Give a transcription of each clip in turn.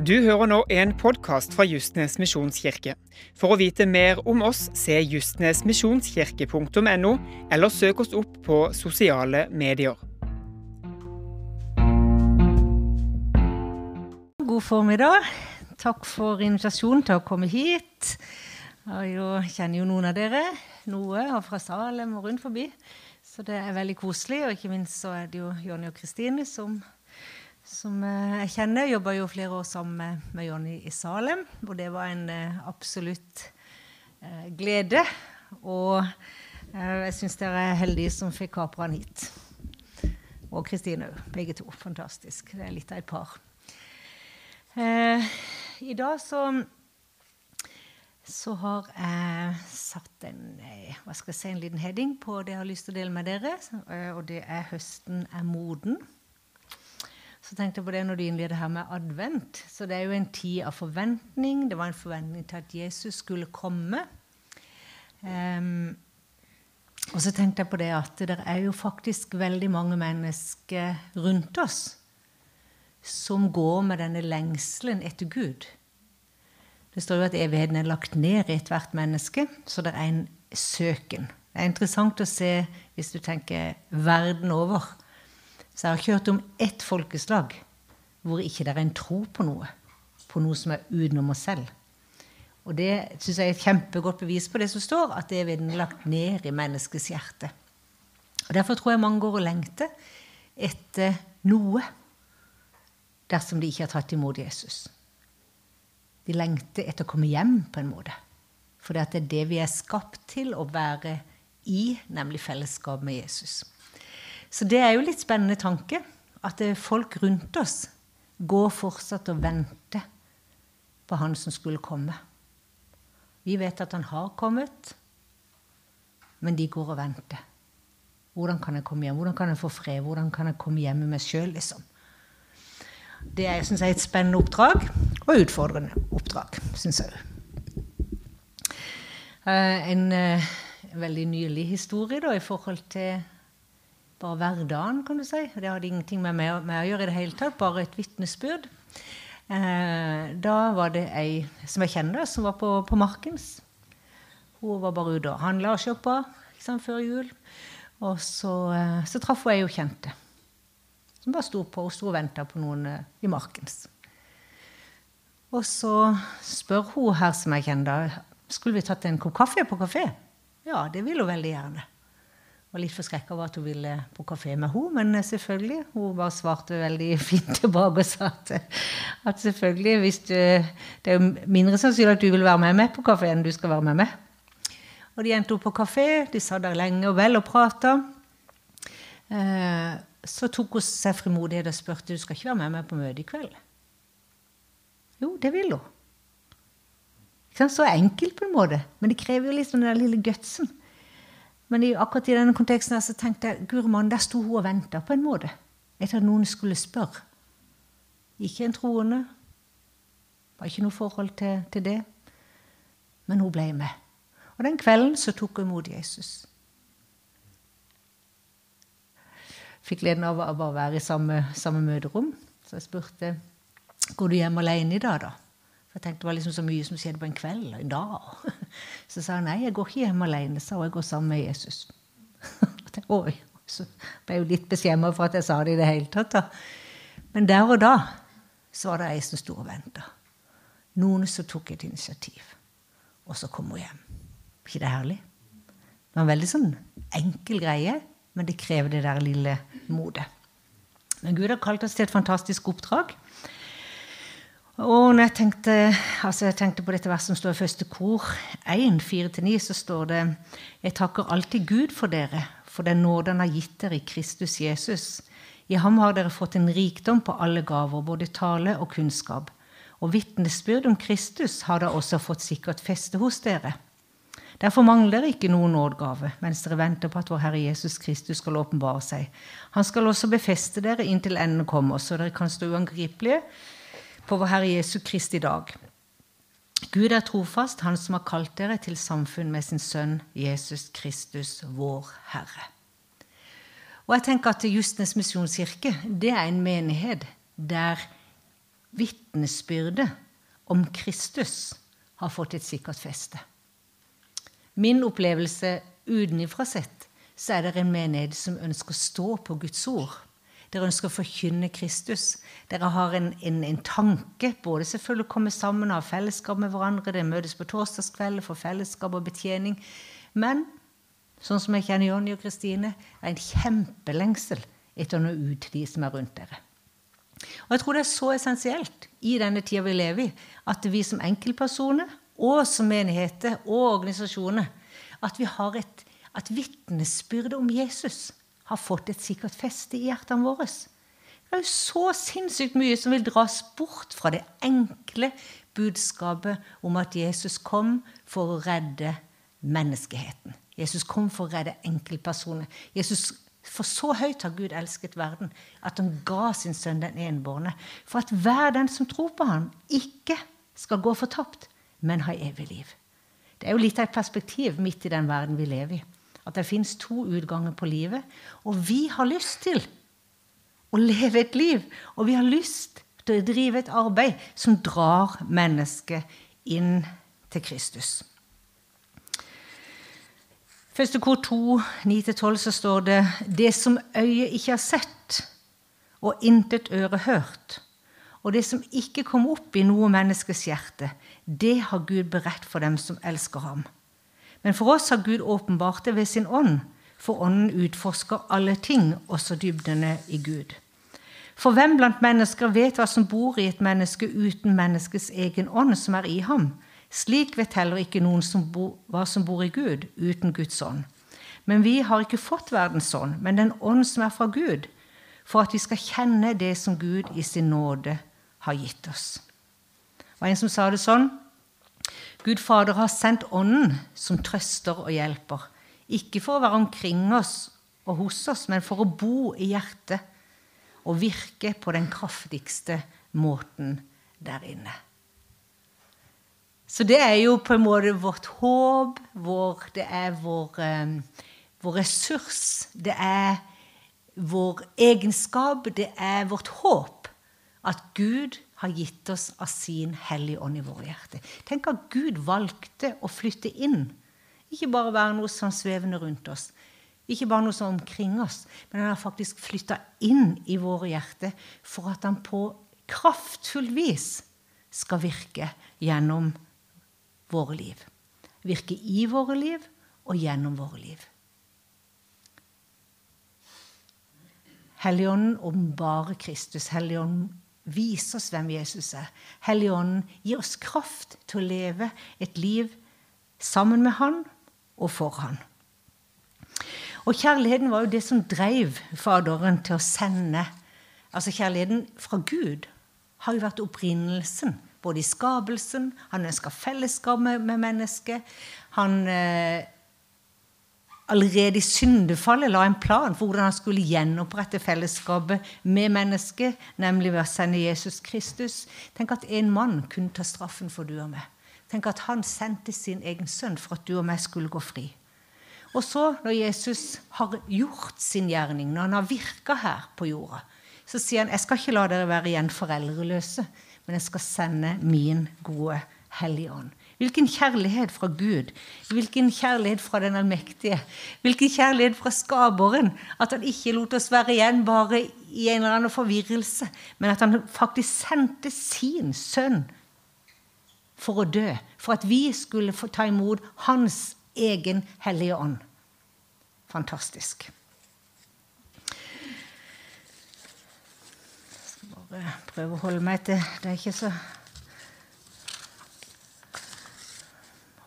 Du hører nå en podkast fra Justnes misjonskirke. For å vite mer om oss, se justnesmisjonskirke.no, eller søk oss opp på sosiale medier. God formiddag. Takk for invitasjonen til å komme hit. Jeg kjenner jo noen av dere. Noe og fra Salem og rundt forbi. Så det er veldig koselig. Og ikke minst så er det jo Jonny og Kristine som som eh, jeg kjenner. Jeg jobba jo flere år sammen med, Jonny i Salem, og det var en eh, absolutt eh, glede. Og jeg syns dere er heldige som fikk kapra han hit. Og Kristine òg. Begge to. Fantastisk. Det er litt av et par. I dag så så har jeg satt en, jeg si, en liten heading på det jeg har lyst til å dele med dere. Og det er 'Høsten er moden'. Så tenkte jeg på det når du innleder her med advent. Så det er jo en tid av forventning. Det var en forventning til at Jesus skulle komme. Um, og så tenkte jeg på det at det er jo faktisk veldig mange mennesker rundt oss som går med denne lengselen etter Gud. Det står jo at evigheten er lagt ned i ethvert menneske, så det er en søken. Det er interessant å se, hvis du tenker verden over, så jeg har ikke hørt om ett folkeslag hvor ikke det er en tro på noe. På noe som er utenom oss selv. Og det syns jeg er et kjempegodt bevis på det som står, at det er lagt ned i menneskets hjerte. Og Derfor tror jeg mange går og lengter etter noe dersom de ikke har tatt imot Jesus. De lengter etter å komme hjem, på en måte. For det er det vi er skapt til å være i, nemlig fellesskap med Jesus. Så det er jo litt spennende tanke. At folk rundt oss går fortsatt og venter på han som skulle komme. Vi vet at han har kommet, men de går og venter. Hvordan kan jeg komme hjem? Hvordan kan jeg få fred? Hvordan kan jeg komme hjem med meg sjøl? Liksom? Det er synes jeg, et spennende oppdrag, og utfordrende oppdrag, syns jeg. Eh, en uh, veldig nylig historie da, i forhold til bare hverdagen, kan du si. Det hadde ingenting med meg, med å gjøre i det hele tatt, bare et vitnesbyrd. Eh, da var det ei som jeg kjenner, som var på, på Markens. Hun var bare ute og handla og shoppa liksom, før jul. Og så, eh, så traff hun ei hun kjente, som bare sto på. Hun sto og venta på noen eh, i Markens. Og så spør hun her som jeg kjenner, skulle vi tatt en kopp kaffe på kafé. Ja, det vil hun veldig gjerne var litt forskrekka over at hun ville på kafé med henne, men selvfølgelig. Hun bare svarte veldig fint tilbake og sa at, at selvfølgelig hvis du, Det er jo mindre sannsynlig at du vil være med meg på kafé enn du skal være med meg. Og de endte opp på kafé. De satt der lenge og vel og prata. Eh, så tok hun seg frimodighet og spurte du skal ikke være med meg på møtet i kveld. Jo, det vil hun. Så enkelt, på en måte. Men det krever jo sånn den lille gutsen. Men akkurat i denne konteksten så tenkte jeg Gurman, der sto hun og venta på en måte. Etter at noen skulle spørre. Ikke en troende. Var ikke noe forhold til, til det. Men hun ble med. Og den kvelden så tok hun imot Jesus. Fikk gleden av å bare være i samme, samme møterom. Så jeg spurte går du hjem alene i dag, da. For jeg tenkte Det var liksom så mye som skjedde på en kveld og en dag. Så sa jeg nei, jeg går ikke hjem alene, sa jeg går sammen med Jesus. Oi, så ble jeg jo litt beskjemma for at jeg sa det i det hele tatt. da. Men der og da så var det ei som sto og venta. Noen som tok et initiativ. Og så kom hun hjem. ikke det herlig? Det var en veldig sånn enkel greie, men det krever det der lille modet. Men Gud har kalt oss til et fantastisk oppdrag. Og når jeg tenkte, altså jeg tenkte på dette verset som står i første kor 1, 4-9, så står det Jeg takker alltid Gud for dere, for den nåde han har gitt dere i Kristus Jesus. I ham har dere fått en rikdom på alle gaver, både tale og kunnskap. Og vitnesbyrd om Kristus har da også fått sikkert feste hos dere. Derfor mangler dere ikke noen nådgave mens dere venter på at vår Herre Jesus Kristus skal åpenbare seg. Han skal også befeste dere inntil enden kommer, så dere kan stå uangripelige på vår Herre Jesu Kristi dag. Gud er trofast, Han som har kalt dere til samfunn med sin sønn Jesus Kristus, vår Herre. Og jeg tenker at Justnes misjonskirke det er en menighet der vitnesbyrdet om Kristus har fått et sikkert feste. Min opplevelse utenfra sett, så er det en menighet som ønsker å stå på Guds ord. Dere ønsker å forkynne Kristus. Dere har en, en, en tanke, både selvfølgelig å komme sammen ha fellesskap med hverandre. Dere møtes på torsdagskvelder for fellesskap og betjening. Men sånn som jeg kjenner Jonny og Kristine, er en kjempelengsel etter å nå ut til de som er rundt dere. Og jeg tror det er så essensielt i denne tida vi lever i, at vi som enkeltpersoner og som menigheter og organisasjoner at vi har et at vitnesbyrdet om Jesus har fått et sikkert feste i hjertene våre. Det er jo så sinnssykt mye som vil dras bort fra det enkle budskapet om at Jesus kom for å redde menneskeheten. Jesus kom for å redde enkeltpersoner. For så høyt har Gud elsket verden at han ga sin sønn den enbårne, for at hver den som tror på ham, ikke skal gå fortapt, men ha evig liv. Det er jo litt av et perspektiv midt i den verden vi lever i. At det fins to utganger på livet. Og vi har lyst til å leve et liv. Og vi har lyst til å drive et arbeid som drar mennesket inn til Kristus. Første kor 2, 9-12, så står det Det som øyet ikke har sett, og intet øre hørt, og det som ikke kom opp i noe menneskes hjerte, det har Gud beredt for dem som elsker ham. Men for oss har Gud åpenbart det ved sin ånd, for ånden utforsker alle ting, også dybdene i Gud. For hvem blant mennesker vet hva som bor i et menneske uten menneskets egen ånd, som er i ham? Slik vet heller ikke noen som bo, hva som bor i Gud, uten Guds ånd. Men vi har ikke fått verdens ånd, men den ånd som er fra Gud, for at vi skal kjenne det som Gud i sin nåde har gitt oss. Det var en som sa det sånn Gud Fader har sendt Ånden som trøster og hjelper. Ikke for å være omkring oss og hos oss, men for å bo i hjertet og virke på den kraftigste måten der inne. Så det er jo på en måte vårt håp, vår, det er vår, eh, vår ressurs, det er vår egenskap, det er vårt håp at Gud har gitt oss av sin Hellige Ånd i våre hjerter. Tenk at Gud valgte å flytte inn. Ikke bare være noe sånn svevende rundt oss, ikke bare noe sånn omkring oss, men han har faktisk flytta inn i våre hjerter for at han på kraftfullt vis skal virke gjennom våre liv. Virke i våre liv og gjennom våre liv. Helligånden åpenbarer Kristus. Helligånden Vis oss hvem Jesus er. Helligånden, gi oss kraft til å leve et liv sammen med Han og for Han. Og kjærligheten var jo det som drev Faderen til å sende. Altså Kjærligheten fra Gud har jo vært opprinnelsen, både i skapelsen Han ønska fellesskap med, med mennesket. Han eh, allerede i syndefallet la en plan for hvordan han skulle gjenopprette fellesskapet med mennesket, nemlig ved å sende Jesus Kristus. Tenk at en mann kunne ta straffen for du og meg. Tenk at han sendte sin egen sønn for at du og meg skulle gå fri. Og så, når Jesus har gjort sin gjerning, når han har virka her på jorda, så sier han jeg skal ikke la dere være igjen foreldreløse, men jeg skal sende min gode Hellige Ånd. Hvilken kjærlighet fra Gud. Hvilken kjærlighet fra den allmektige. Hvilken kjærlighet fra skaperen. At han ikke lot oss være igjen bare i en eller annen forvirrelse, men at han faktisk sendte sin sønn for å dø. For at vi skulle få ta imot hans egen hellige ånd. Fantastisk. Jeg skal bare prøve å holde meg til Det er ikke så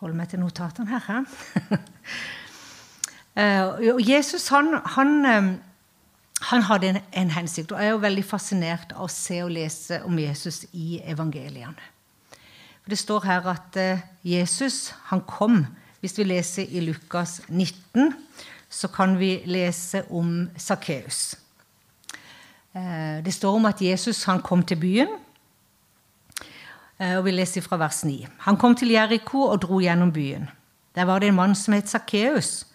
holde meg til notatene her. uh, Jesus han, han, um, han hadde en, en, hensikt, og jeg er jo veldig fascinert av å se og lese om Jesus i evangeliene. For Det står her at uh, Jesus han kom Hvis vi leser i Lukas 19, så kan vi lese om Sakkeus. Uh, det står om at Jesus han kom til byen. Eh, og Vi leser fra vers 9. Han kom til Jeriko og dro gjennom byen. Der var det en mann som het Sakkeus.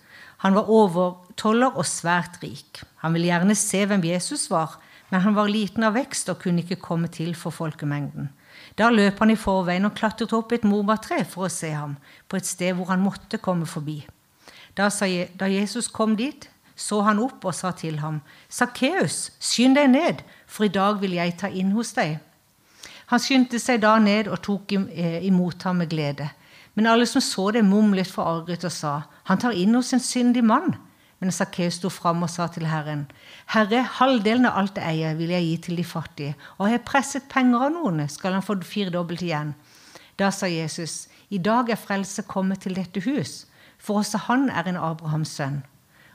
Han var overtoller og svært rik. Han ville gjerne se hvem Jesus var, men han var liten av vekst og kunne ikke komme til for folkemengden. Da løp han i forveien og klatret opp et morbærtre for å se ham, på et sted hvor han måtte komme forbi. Da, da Jesus kom dit, så han opp og sa til ham, Sakkeus, skynd deg ned, for i dag vil jeg ta inn hos deg. Han skyndte seg da ned og tok eh, imot ham med glede. Men alle som så det, mumlet forarget og sa, Han tar inn hos en syndig mann. Men Sakkeus sto fram og sa til Herren, Herre, halvdelen av alt jeg eier, vil jeg gi til de fattige, og har jeg presset penger av noen, skal han få firedobbelt igjen. Da sa Jesus, I dag er frelse kommet til dette hus, for også han er en Abrahams sønn.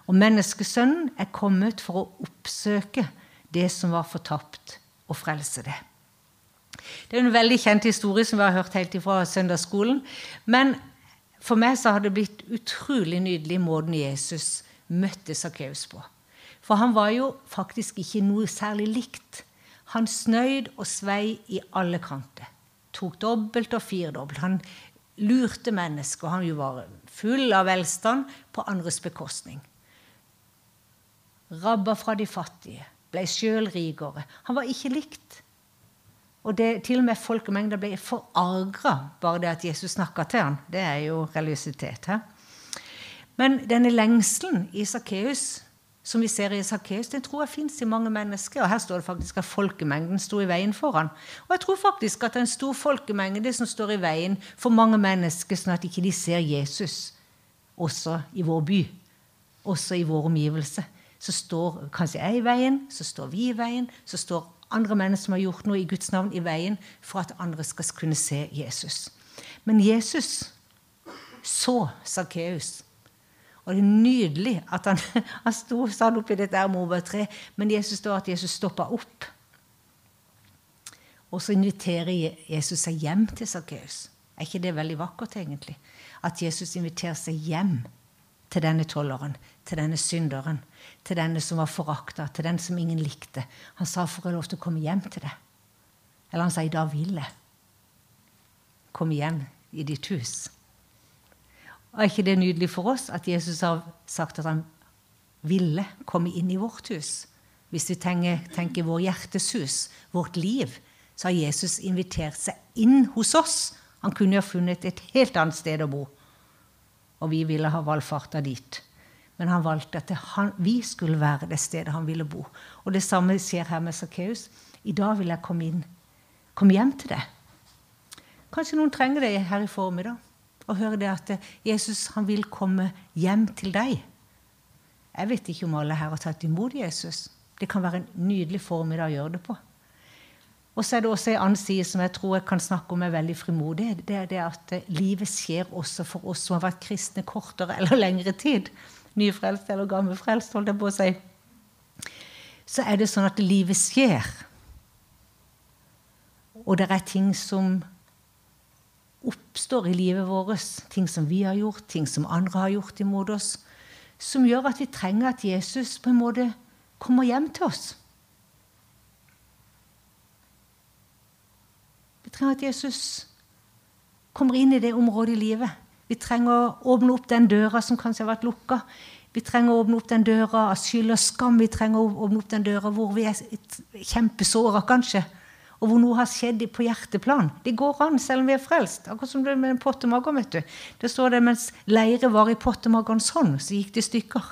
Og menneskesønnen er kommet for å oppsøke det som var fortapt, og frelse det. Det er en veldig kjent historie som vi har hørt helt ifra søndagsskolen. Men for meg så har det blitt utrolig nydelig måten Jesus møtte Sakkeus på. For han var jo faktisk ikke noe særlig likt. Han snøyd og svei i alle kanter. Tok dobbelt og firedobbelt. Han lurte mennesker. Han jo var full av velstand på andres bekostning. Rabba fra de fattige. Ble sjøl rikere. Han var ikke likt. Og det, til og med folkemengder ble forargra bare det at Jesus snakka til ham. Det er jo religiøsitet. her. Men denne lengselen i Sakkeus, som vi ser i Sakkeus, den tror jeg fins i mange mennesker. Og her står det faktisk at folkemengden sto i veien for han. Og jeg tror faktisk at det er en stor folkemengde som står i veien for mange mennesker, sånn at ikke de ser Jesus også i vår by, også i vår omgivelse. Så står kanskje jeg i veien, så står vi i veien, så står andre mennesker som har gjort noe i Guds navn, i veien for at andre skal kunne se Jesus. Men Jesus så Sakkeus. Og det er nydelig at han, han sto sånn oppi dette morbærtreet, men Jesus står at Jesus stoppa opp. Og så inviterer Jesus seg hjem til Sakkeus. Er ikke det veldig vakkert, egentlig? At Jesus inviterer seg hjem til denne tolleren, til denne synderen, til denne som var forakta, til den som ingen likte. Han sa, 'Får jeg lov til å komme hjem til deg?' Eller han sa, 'I dag vil jeg komme hjem i ditt hus'. Og Er ikke det nydelig for oss at Jesus har sagt at han ville komme inn i vårt hus? Hvis vi tenker, tenker vår hjertes hus, vårt liv, så har Jesus invitert seg inn hos oss. Han kunne ha funnet et helt annet sted å bo, og vi ville ha valfarta dit. Men han valgte at han, vi skulle være det stedet han ville bo. Og det samme skjer her med Sakkeus. I dag vil jeg komme inn. Kom hjem til deg. Kanskje noen trenger det her i formiddag og høre det at Jesus han vil komme hjem til deg. Jeg vet ikke om alle her har tatt imot Jesus. Det kan være en nydelig formiddag å gjøre det på. Og så er det også en annen side som jeg tror jeg kan snakke om er veldig frimodig. Det er det at livet skjer også for oss som har vært kristne kortere eller lengre tid. Nyfrelst eller gammelfrelst, holdt jeg på å si. Så er det sånn at livet skjer. Og det er ting som oppstår i livet vårt, ting som vi har gjort, ting som andre har gjort imot oss, som gjør at vi trenger at Jesus på en måte kommer hjem til oss. Vi trenger at Jesus kommer inn i det området i livet. Vi trenger å åpne opp den døra som kanskje har vært lukka. Vi trenger å åpne opp den døra av skyld og skam. Vi trenger å åpne opp den døra hvor vi er kjempesåra, kanskje og hvor noe har skjedd på hjerteplan. Det går an, selv om vi er frelst. Akkurat som det med pottemagen. vet du. Det står det mens leiret var i pottemagerens hånd, så gikk det i stykker.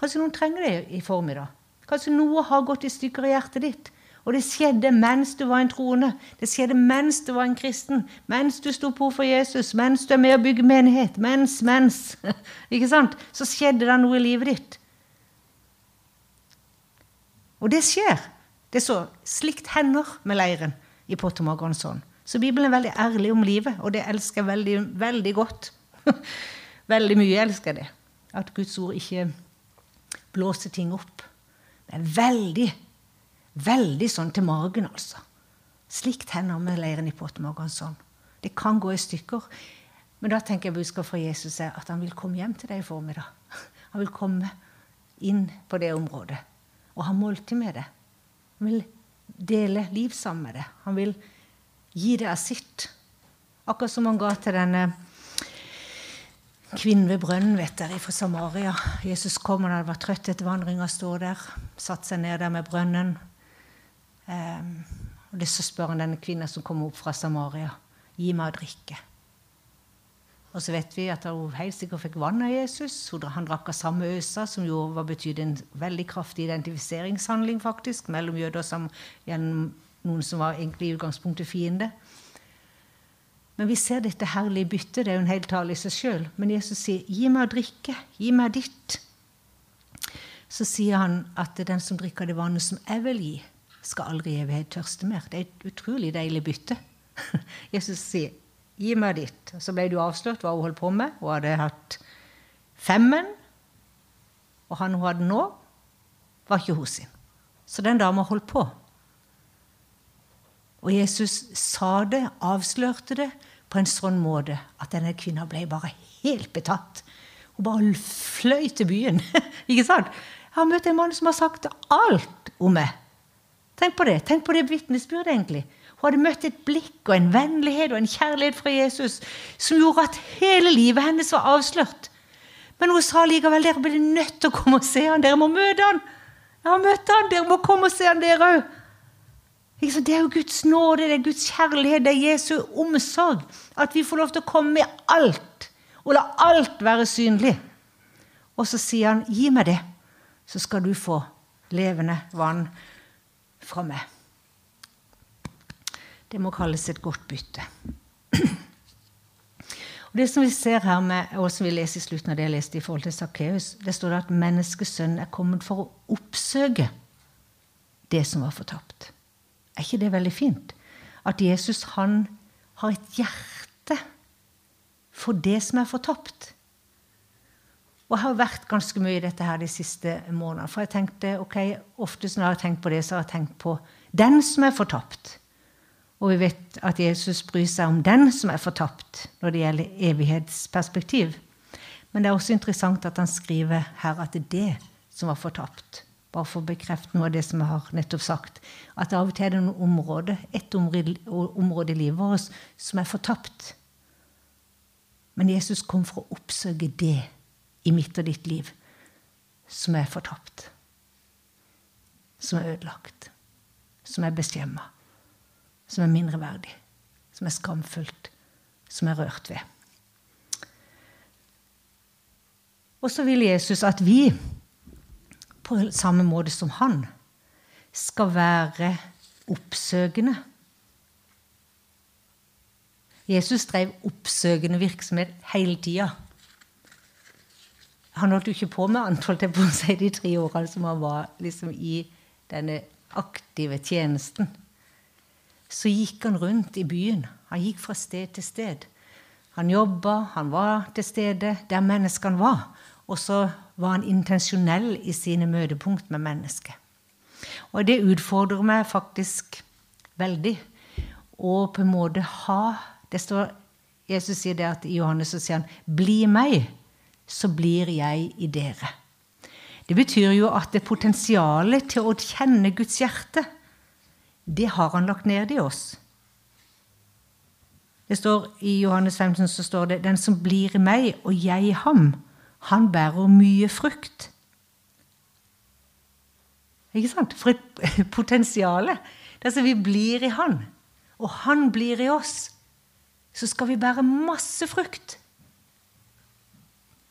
Kanskje noen trenger det i formiddag. Kanskje noe har gått i stykker i hjertet ditt. Og det skjedde mens du var en troende. Det skjedde mens du var en kristen. Mens du sto på for Jesus. Mens du er med å bygge menighet. Mens, mens. Ikke sant? Så skjedde det noe i livet ditt. Og det skjer. Det er så slikt hender med leiren i Pottermagronsson. Så Bibelen er veldig ærlig om livet, og det elsker jeg veldig, veldig godt. veldig mye elsker jeg det. At Guds ord ikke blåser ting opp. Det er veldig, veldig sånn til magen, altså. Slikt hender med leiren i Pottermagronsson. Det kan gå i stykker. Men da tenker jeg budskapet fra Jesus er at han vil komme hjem til deg i formiddag. Han vil komme inn på det området og ha måltid med det. Han vil dele liv sammen med det. Han vil gi det av sitt. Akkurat som han ga til denne kvinnen ved brønnen vet dere, fra Samaria. Jesus kom og hadde vært trøtt etter vandringa, står der, satt seg ned der med brønnen. Um, og det Så spør han denne kvinnen som kommer opp fra Samaria, gi meg å drikke. Og så vet vi at hun helt sikkert fikk vann av Jesus. Han drakk av samme øsa, som jo betydde en veldig kraftig identifiseringshandling faktisk, mellom jøder som gjennom noen som var egentlig i utgangspunktet fiende. Men vi ser dette herlige byttet. Det er jo en hel tale i seg sjøl. Men Jesus sier, 'Gi meg å drikke. Gi meg ditt.' Så sier han at den som drikker det vannet som jeg vil gi, skal aldri i evighet tørste mer. Det er et utrolig deilig bytte. Jesus sier, 'Gi meg ditt.' Så ble du avslørt hva hun holdt på med. Hun hadde hatt femmen, og han hun hadde nå, var ikke hos sin. Så den dama holdt på. Og Jesus sa det, avslørte det, på en sånn måte at denne kvinna ble bare helt betatt. Hun bare fløy til byen. ikke sant? Jeg har møtt en mann som har sagt alt om meg. Tenk på det Tenk på det vitnesbyrdet, egentlig. Hun hadde møtt et blikk og en vennlighet og en kjærlighet fra Jesus som gjorde at hele livet hennes var avslørt. Men hun sa likevel dere blir nødt til å komme og se han. Dere må møte han. Jeg har møtt han. Dere må komme og se han, dere òg. Det er jo Guds nåde, det er Guds kjærlighet, det er Jesu omsorg. At vi får lov til å komme med alt, og la alt være synlig. Og så sier han, 'Gi meg det, så skal du få levende vann fra meg'. Det må kalles et godt bytte. Og Det som vi ser her, med, og som vi leser i slutten av det jeg leste i forhold til Sakkeus, det står det at menneskesønnen er kommet for å oppsøke det som var fortapt. Er ikke det veldig fint? At Jesus han har et hjerte for det som er fortapt. Og jeg har vært ganske mye i dette her de siste månedene. For jeg tenkte, ok, Oftest når jeg har tenkt på det, så har jeg tenkt på den som er fortapt. Og vi vet at Jesus bryr seg om den som er fortapt, når det gjelder evighetsperspektiv. Men det er også interessant at han skriver her at det er det som var fortapt bare for å bekrefte noe av det som jeg har nettopp sagt, at av og til er det noen områder, et område i livet vårt som er fortapt. Men Jesus kom for å oppsøke det i mitt og ditt liv som er fortapt. Som er ødelagt. Som er beskjemma. Som er mindreverdig. Som er skamfullt. Som er rørt ved. Og så vil Jesus at vi på samme måte som han, skal være oppsøkende. Jesus drev oppsøkende virksomhet hele tida. Han holdt jo ikke på med annet, holdt jeg på seg de tre årene som han var liksom i denne aktive tjenesten. Så gikk han rundt i byen. Han gikk fra sted til sted. Han jobba, han var til stede der menneskene var. Og så var han intensjonell i sine møtepunkt med mennesket. Og det utfordrer meg faktisk veldig å på en måte ha det står, Jesus sier det at i Johannes så sier han 'Bli meg, så blir jeg i dere'. Det betyr jo at det potensialet til å kjenne Guds hjerte, det har han lagt ned i oss. Det står I Johannes 15 så står det 'Den som blir i meg, og jeg i ham', han bærer mye frukt. Ikke sant? For et potensial. så vi blir i Han, og Han blir i oss. Så skal vi bære masse frukt.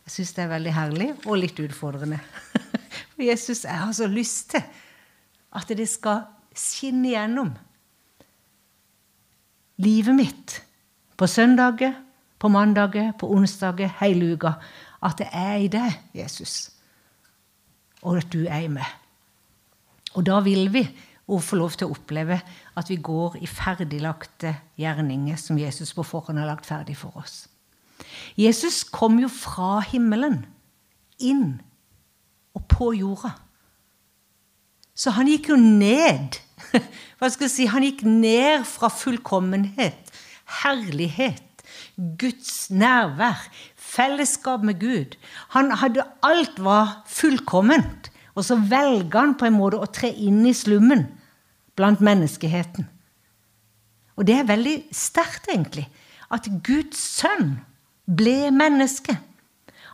Jeg syns det er veldig herlig og litt utfordrende. For Jesus jeg har så lyst til at det skal skinne gjennom livet mitt. På søndager, på mandager, på onsdager, hele uka. At det er i deg, Jesus, og at du er i meg. Og da vil vi få lov til å oppleve at vi går i ferdiglagte gjerninger som Jesus på forhånd har lagt ferdig for oss. Jesus kom jo fra himmelen inn og på jorda. Så han gikk jo ned. Hva skal jeg si? Han gikk ned fra fullkommenhet, herlighet, Guds nærvær, fellesskap med Gud. Han hadde Alt var fullkomment. Og så velger han på en måte å tre inn i slummen blant menneskeheten. Og det er veldig sterkt, egentlig, at Guds sønn ble menneske.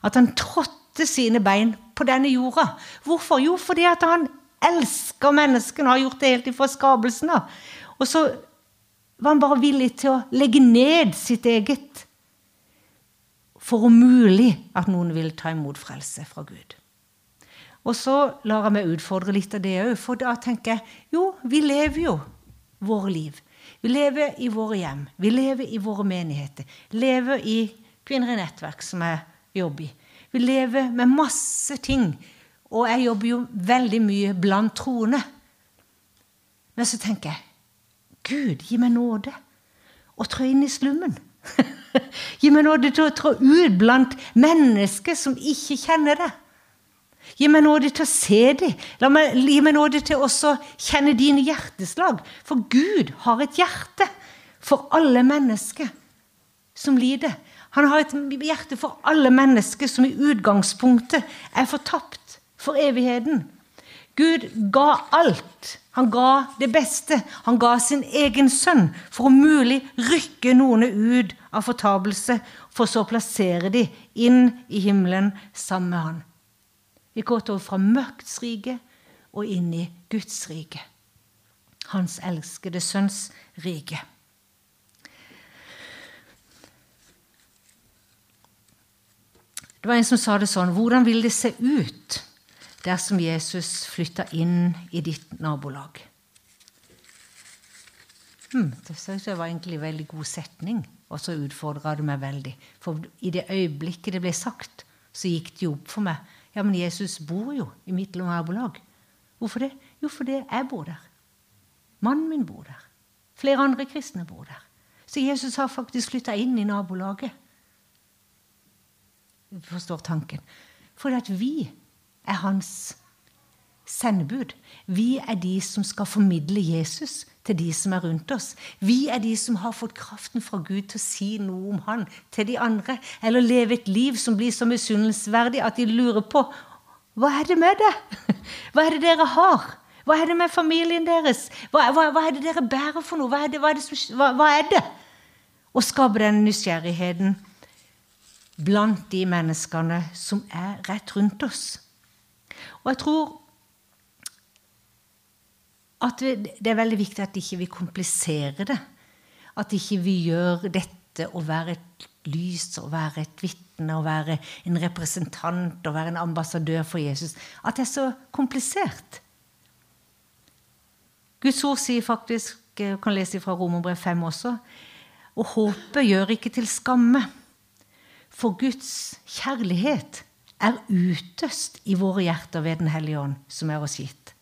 At han trådte sine bein på denne jorda. Hvorfor? Jo, fordi at han elsker menneskene og har gjort det helt ifra skapelsen av. Og så var han bare villig til å legge ned sitt eget for om mulig at noen vil ta imot frelse fra Gud. Og så lar jeg meg utfordre litt av det òg, for da tenker jeg jo, vi lever jo våre liv. Vi lever i våre hjem, vi lever i våre menigheter, lever i Kvinner i nettverk, som jeg jobber i. Vi lever med masse ting, og jeg jobber jo veldig mye blant troende. Men så tenker jeg Gud, gi meg nåde å trå inn i slummen. Gi meg nåde til å trå ut blant mennesker som ikke kjenner det. Gi meg nåde til å se dem. Gi meg nåde til også kjenne dine hjerteslag. For Gud har et hjerte for alle mennesker som lider. Han har et hjerte for alle mennesker som i utgangspunktet er fortapt for evigheten. Gud ga alt. Han ga det beste. Han ga sin egen sønn for å mulig rykke noen ut av fortapelse, for så å plassere de inn i himmelen sammen med han. Vi går over fra mørkets rike og inn i Guds rike. Hans elskede sønns rike. Det var en som sa det sånn Hvordan vil det se ut dersom Jesus flytta inn i ditt nabolag? Hmm, det synes jeg var egentlig en veldig god setning, og så utfordra det meg veldig. For i det øyeblikket det ble sagt, så gikk det jo opp for meg ja, men Jesus bor jo i mitt nabolag. Hvorfor det? Jo, fordi jeg bor der. Mannen min bor der. Flere andre kristne bor der. Så Jesus har faktisk flytta inn i nabolaget. Forstår tanken. Fordi at vi er hans sendebud. Vi er de som skal formidle Jesus til de som er rundt oss. Vi er de som har fått kraften fra Gud til å si noe om Han til de andre. Eller leve et liv som blir så misunnelsesverdig at de lurer på hva er det med det? Hva er det dere har? Hva er det med familien deres? Hva, hva, hva er det dere bærer for noe? Hva er det? Hva er det, som, hva er det? Å skape den nysgjerrigheten blant de menneskene som er rett rundt oss. Og jeg tror at det er veldig viktig at ikke vi ikke kompliserer det. At ikke vi gjør dette å være et lys, å være et vitne, å være en representant, å være en ambassadør for Jesus. At det er så komplisert. Guds ord sier faktisk, jeg kan lese fra Romerbrev 5 også, og håpet gjør ikke til skamme. For Guds kjærlighet er utøst i våre hjerter ved Den hellige ånd, som er oss gitt.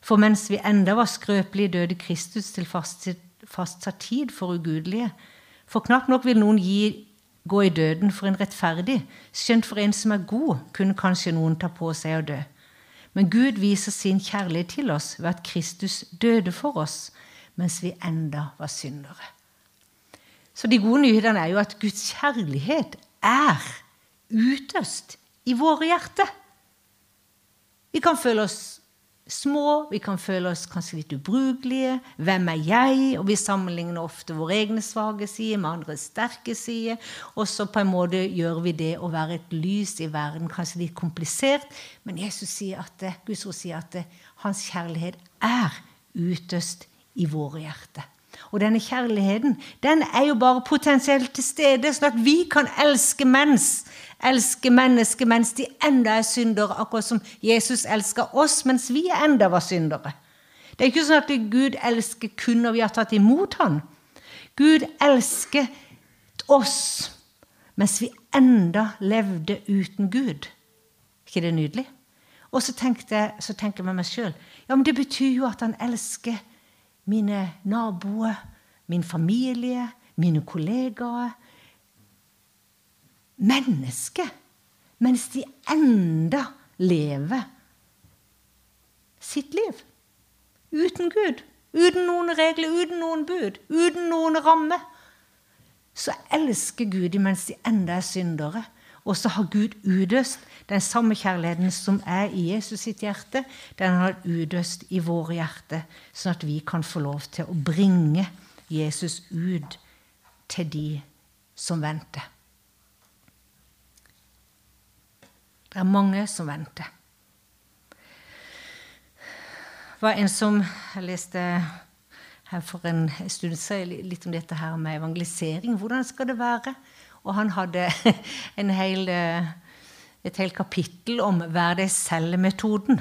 For mens vi enda var skrøpelige, døde Kristus til fastsatt tid for ugudelige. For knapt nok vil noen gi, gå i døden for en rettferdig, skjønt for en som er god, kunne kanskje noen ta på seg å dø. Men Gud viser sin kjærlighet til oss ved at Kristus døde for oss mens vi enda var syndere. Så de gode nyhetene er jo at Guds kjærlighet er utøst i våre hjerter. Vi kan føle oss små, vi kan føle oss kanskje litt ubrukelige. Hvem er jeg? Og vi sammenligner ofte våre egne svake sider med andres sterke sider. Og så på en måte gjør vi det å være et lys i verden kanskje litt komplisert. Men Jesus sier at Guds ord sier at hans kjærlighet er utøst i våre hjerter. Og denne kjærligheten den er jo bare potensielt til stede, sånn at vi kan elske mens elske mennesker mens de enda er syndere, akkurat som Jesus elsker oss mens vi enda var syndere. Det er ikke sånn at Gud elsker kun når vi har tatt imot ham. Gud elsker oss mens vi enda levde uten Gud. Ikke det nydelig? Og så så tenker jeg med meg sjøl ja, men det betyr jo at han elsker mine naboer, min familie, mine kollegaer, mennesker mens de enda lever sitt liv. Uten Gud, uten noen regler, uten noen bud, uten noen rammer. Så elsker Gud dem mens de enda er syndere. Og så har Gud utøst den samme kjærligheten som er i Jesus sitt hjerte. Den har utøst i våre hjerter, sånn at vi kan få lov til å bringe Jesus ut til de som venter. Det er mange som venter. Det var en som jeg leste her for en stund siden litt om dette her med evangelisering. Hvordan skal det være? Og han hadde hel, et helt kapittel om vær deg selv-metoden.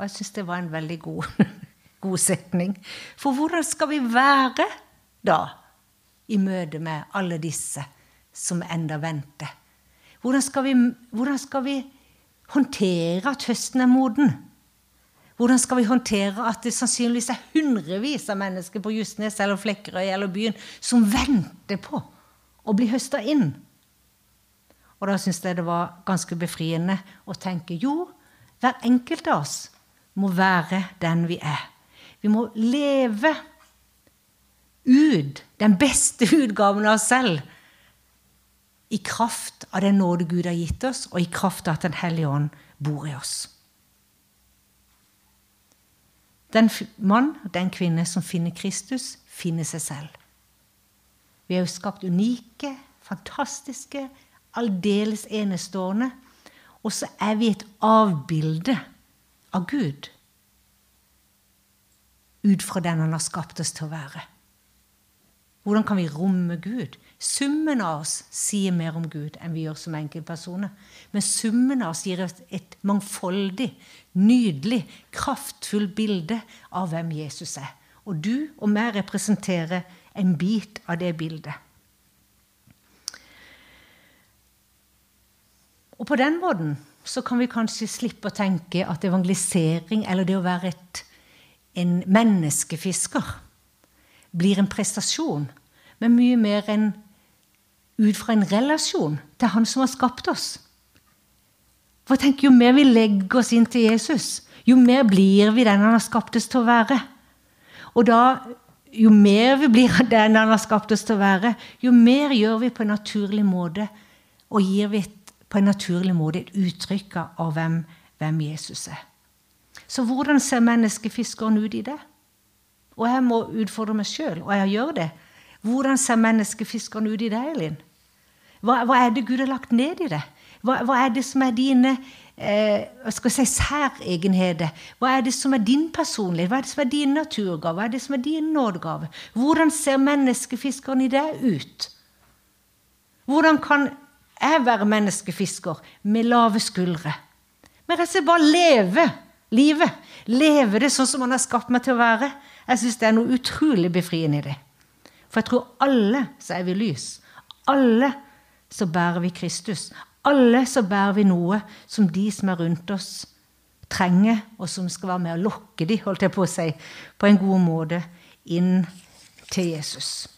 Og jeg syns det var en veldig god, god setning. For hvordan skal vi være da i møte med alle disse som enda venter? Hvordan skal vi, hvordan skal vi håndtere at høsten er moden? Hvordan skal vi håndtere at det sannsynligvis er hundrevis av mennesker på Justnes eller Flekkerøy eller byen som venter på å bli høsta inn? Og da syns jeg det var ganske befriende å tenke jo, hver enkelt av oss må være den vi er. Vi må leve ut den beste utgaven av oss selv i kraft av den nåde Gud har gitt oss, og i kraft av at Den hellige ånd bor i oss. Den mann og den kvinne som finner Kristus, finner seg selv. Vi er jo skapt unike, fantastiske, aldeles enestående. Og så er vi et avbilde av Gud. Ut fra den han har skapt oss til å være. Hvordan kan vi romme Gud? Summen av oss sier mer om Gud enn vi gjør som enkeltpersoner. Men summen av oss gir oss et mangfoldig, nydelig, kraftfullt bilde av hvem Jesus er. Og du og meg representerer en bit av det bildet. Og på den måten så kan vi kanskje slippe å tenke at evangelisering, eller det å være et, en menneskefisker, blir en prestasjon, men mye mer enn ut fra en relasjon til Han som har skapt oss. For tenk, Jo mer vi legger oss inn til Jesus, jo mer blir vi den han har skapt oss til å være. Og da, jo mer vi blir av den han har skapt oss til å være, jo mer gjør vi på en naturlig måte, og gir vi på en naturlig måte et uttrykk av hvem, hvem Jesus er. Så hvordan ser menneskefiskeren ut i det? Og jeg må utfordre meg sjøl, og jeg gjør det. Hvordan ser menneskefiskeren ut i deg, Elin? Hva, hva, er det Gud har lagt ned i det? Hva, hva er det som er dine eh, skal si, særegenheter? Hva er det som er din personlighet? Hva er det som er din naturgave? Hva er det som er din nådegave? Hvordan ser menneskefiskeren i deg ut? Hvordan kan jeg være menneskefisker med lave skuldre? Men og slett bare leve livet. Leve det sånn som han har skapt meg til å være. Jeg syns det er noe utrolig befriende i det. For jeg tror alle så er vi lys. Alle så bærer vi Kristus. Alle så bærer vi noe som de som er rundt oss, trenger, og som skal være med å lokke de, holdt jeg på å si, på en god måte inn til Jesus.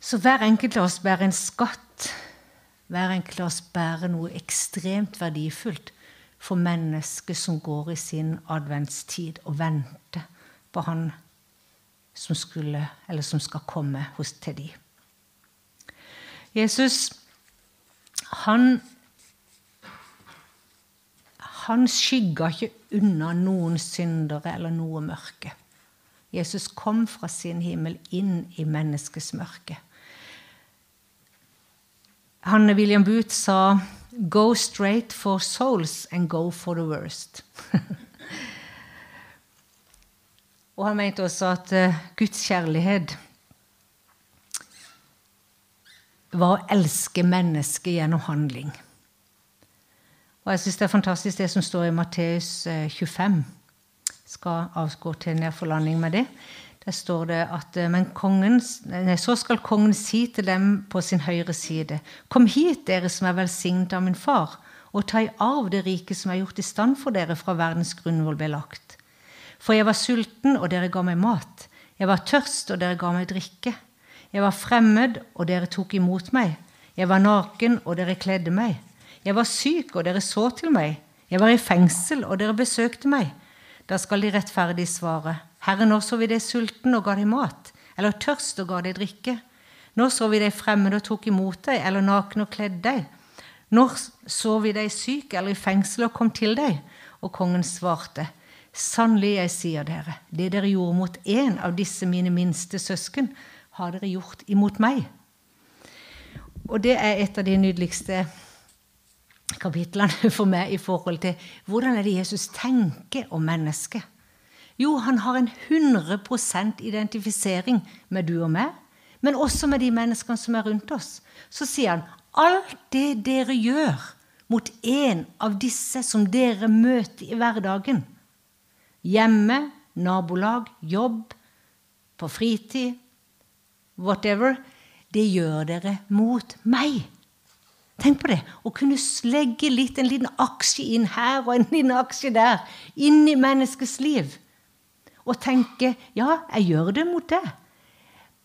Så hver enkelt av oss bærer en skatt. Hver enkelt av oss bærer noe ekstremt verdifullt for mennesket som går i sin adventstid og venter på Han som, skulle, som skal komme hos til dem. Jesus, han han skygga ikke unna noen syndere eller noe mørke. Jesus kom fra sin himmel inn i menneskets mørke. Hanne William Booth sa 'Go straight for souls and go for the worst'. Og han mente også at uh, Guds kjærlighet var å elske mennesket gjennom handling. Og jeg syns det er fantastisk det som står i Matteus 25. Jeg skal avgå til nedforlanding med det. Der står det at eh, men kongen, så skal kongen si til dem på sin høyre side.: Kom hit, dere som er velsignet av min far, og ta i arv det rike som er gjort i stand for dere fra verdens grunnvoll ble lagt. For jeg var sulten, og dere ga meg mat. Jeg var tørst, og dere ga meg drikke. Jeg var fremmed, og dere tok imot meg. Jeg var naken, og dere kledde meg. Jeg var syk, og dere så til meg. Jeg var i fengsel, og dere besøkte meg. Da skal de rettferdig svare. Herre, nå så vi deg sulten og ga deg mat? Eller tørst og ga deg drikke? Når så vi deg fremmed og tok imot deg, eller naken og kledde deg? Når så vi deg syk eller i fengsel og kom til deg? Og kongen svarte, Sannelig, jeg sier dere, det dere gjorde mot en av disse mine minste søsken, har dere gjort imot meg? Og det er et av de nydeligste kapitlene for meg i forhold til hvordan er det Jesus tenker om mennesket. Jo, han har en 100% identifisering med du og meg, men også med de menneskene som er rundt oss. Så sier han alt det dere gjør mot en av disse som dere møter i hverdagen, hjemme, nabolag, jobb, på fritid, whatever, det gjør dere mot meg. Tenk på det. Å kunne legge litt, en liten aksje inn her og en liten aksje der, inn i menneskets liv. Og tenke ja, jeg gjør det mot det.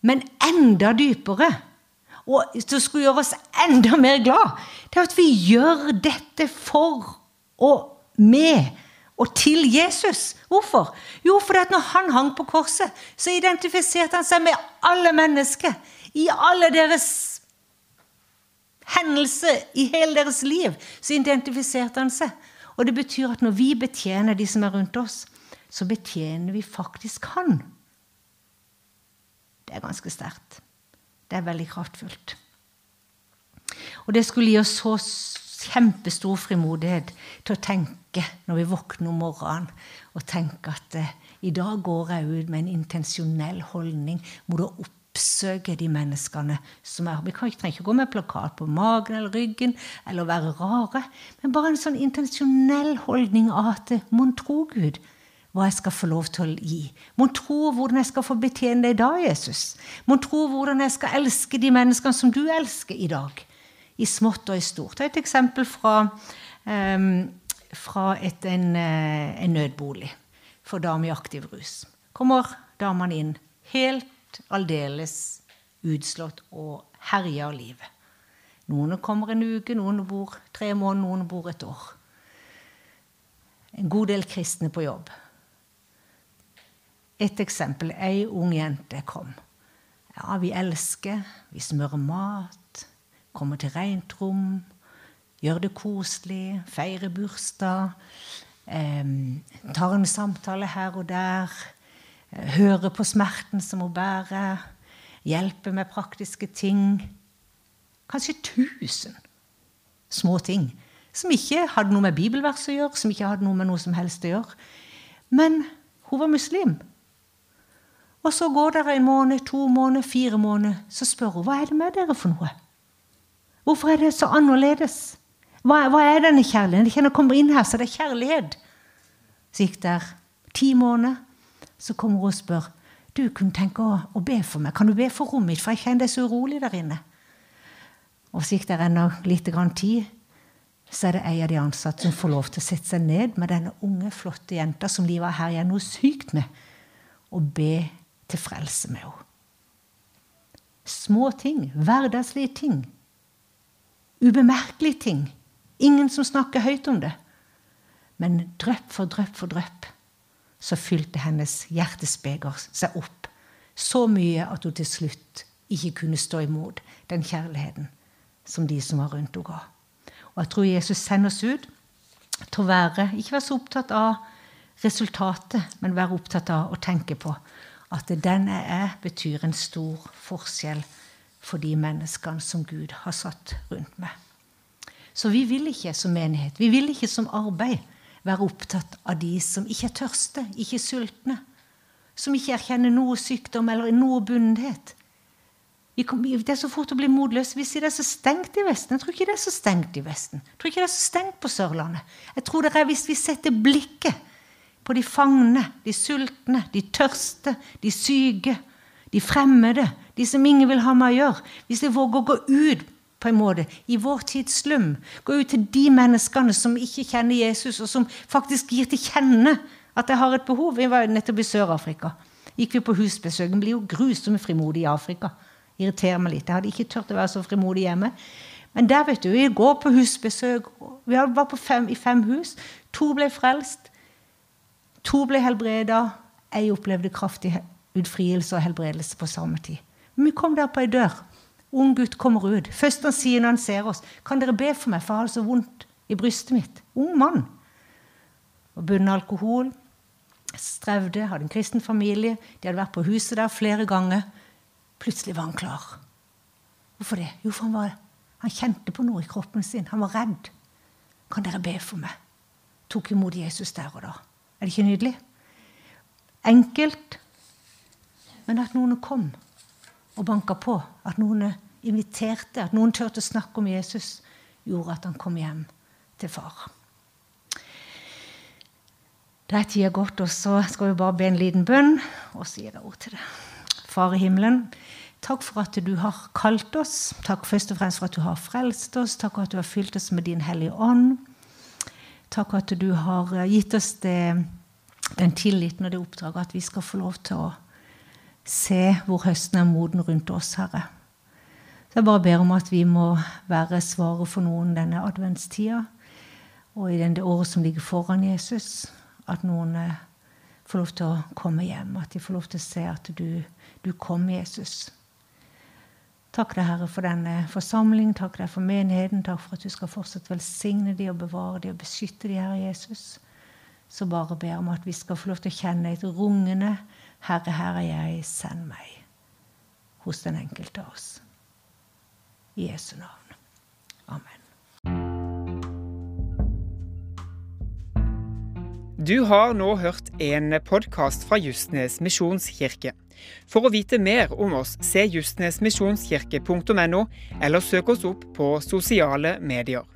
Men enda dypere, og som skulle gjøre oss enda mer glad, det er at vi gjør dette for og med og til Jesus. Hvorfor? Jo, fordi at når han hang på korset, så identifiserte han seg med alle mennesker. I alle deres hendelser i hele deres liv, så identifiserte han seg. Og det betyr at når vi betjener de som er rundt oss, så betjener vi faktisk han. Det er ganske sterkt. Det er veldig kraftfullt. Og det skulle gi oss så kjempestor frimodighet til å tenke når vi våkner om morgenen, og tenke at eh, i dag går jeg ut med en intensjonell holdning mot å oppsøke de menneskene som er Vi trenger ikke gå med plakat på magen eller ryggen eller være rare, men bare en sånn intensjonell holdning av at eh, mon tro Gud hva jeg skal få lov til å gi. Mon tro hvordan jeg skal få betjene deg da, Jesus. Mon tro hvordan jeg skal elske de menneskene som du elsker i dag i smått og i stort. Et eksempel fra, um, fra et, en, eh, en, nødbolig for damer i aktiv rus. Kommer damene inn helt aldeles utslått og herja av livet. Noen kommer en uke, noen bor tre måneder, noen bor et år. En god del kristne på jobb. Et eksempel. Ei ung jente kom. Ja, vi elsker, vi smører mat, Komme til rent rom, gjøre det koselig, feire bursdag. Eh, tar en samtale her og der. Eh, høre på smerten som hun bærer. Hjelpe med praktiske ting. Kanskje tusen små ting som ikke hadde noe med bibelvers å gjøre, som ikke hadde noe med noe som helst å gjøre. Men hun var muslim. Og så går det en måned, to måneder, fire måneder. Så spør hun hva er det med dere for noe. Hvorfor er det så annerledes? Hva, hva er denne kjærligheten? Når jeg kommer inn her, så det er kjærlighet. Så gikk der ti måneder. Så kommer hun og spør du kunne tenke å, å, be for meg. Kan du be for rommet mitt, for jeg kjenner det så urolig der inne. Og så gikk det ennå lite grann tid. Så er det ei av de ansatte som får lov til å sette seg ned med denne unge, flotte jenta som livet har her noe sykt med, og be til frelse med henne. Små ting, hverdagslige ting ubemerkelige ting. Ingen som snakker høyt om det. Men drypp for drypp for drypp så fylte hennes hjertespeger seg opp så mye at hun til slutt ikke kunne stå imot den kjærligheten som de som var rundt henne, ga. Og jeg tror Jesus sender oss ut til å være, ikke være så opptatt av resultatet, men være opptatt av å tenke på at den jeg er, betyr en stor forskjell for de menneskene som Gud har satt rundt meg. Så vi vil ikke som menighet, vi vil ikke som arbeid være opptatt av de som ikke er tørste, ikke er sultne, som ikke erkjenner noe sykdom eller noe bundethet. Det er så fort å bli motløse. Vi sier det er så stengt i Vesten. Jeg tror ikke det er så stengt i Vesten. Jeg tror ikke det er så stengt på Sørlandet. Jeg tror det er hvis vi setter blikket på de fangne, de sultne, de tørste, de syke, de fremmede, de som ingen vil ha med å gjøre. Hvis jeg våger å gå ut på en måte, i vår tids slum, gå ut til de menneskene som ikke kjenner Jesus, og som faktisk gir til kjenne at jeg har et behov. Vi var nettopp i Sør-Afrika. Gikk vi på husbesøk. Blir jo grusomt frimodig i Afrika. Irriterer meg litt. Jeg hadde ikke turt å være så frimodig hjemme. Men der, vet du, vi går på husbesøk. Vi var fem, i fem hus. To ble frelst. To ble helbreda. Jeg opplevde kraftig utfrielse og helbredelse på samme tid. Vi kom der på ei dør. Ung gutt kommer ut. Først han sier når han ser oss, 'Kan dere be for meg, for jeg har det så vondt i brystet mitt?' Ung mann. Og bundet alkohol. Strevde, hadde en kristen familie. De hadde vært på huset der flere ganger. Plutselig var han klar. Hvorfor det? Jo, for han, var, han kjente på noe i kroppen sin. Han var redd. Kan dere be for meg? Tok imot Jesus der og da. Er det ikke nydelig? Enkelt, men at noen kom og banka på. At noen inviterte, at noen turte å snakke om Jesus, gjorde at han kom hjem til far. Da er tida gått, og så skal vi bare be en liten bønn, og så gir jeg ord til deg. Far i himmelen, takk for at du har kalt oss. Takk først og fremst for at du har frelst oss. Takk for at du har fylt oss med din Hellige Ånd. Takk for at du har gitt oss det, den tilliten og det oppdraget at vi skal få lov til å se hvor høsten er moden rundt oss, Herre. Så jeg bare ber om at vi må være svaret for noen denne adventstida og i det året som ligger foran Jesus at noen eh, får lov til å komme hjem. At de får lov til å se at du, du kom, Jesus. Takk deg, Herre, for denne forsamlingen. Takk deg for menigheten. Takk for at du skal fortsatt velsigne de og bevare de og beskytte de, Herre Jesus. Så bare ber om at vi skal få lov til å kjenne et rungende 'Herre, her er jeg, send meg' hos den enkelte av oss. I Jesu navn. Amen. Du har nå hørt en podkast fra Justnes misjonskirke. For å vite mer om oss, se justnesmisjonskirke.no, eller søk oss opp på sosiale medier.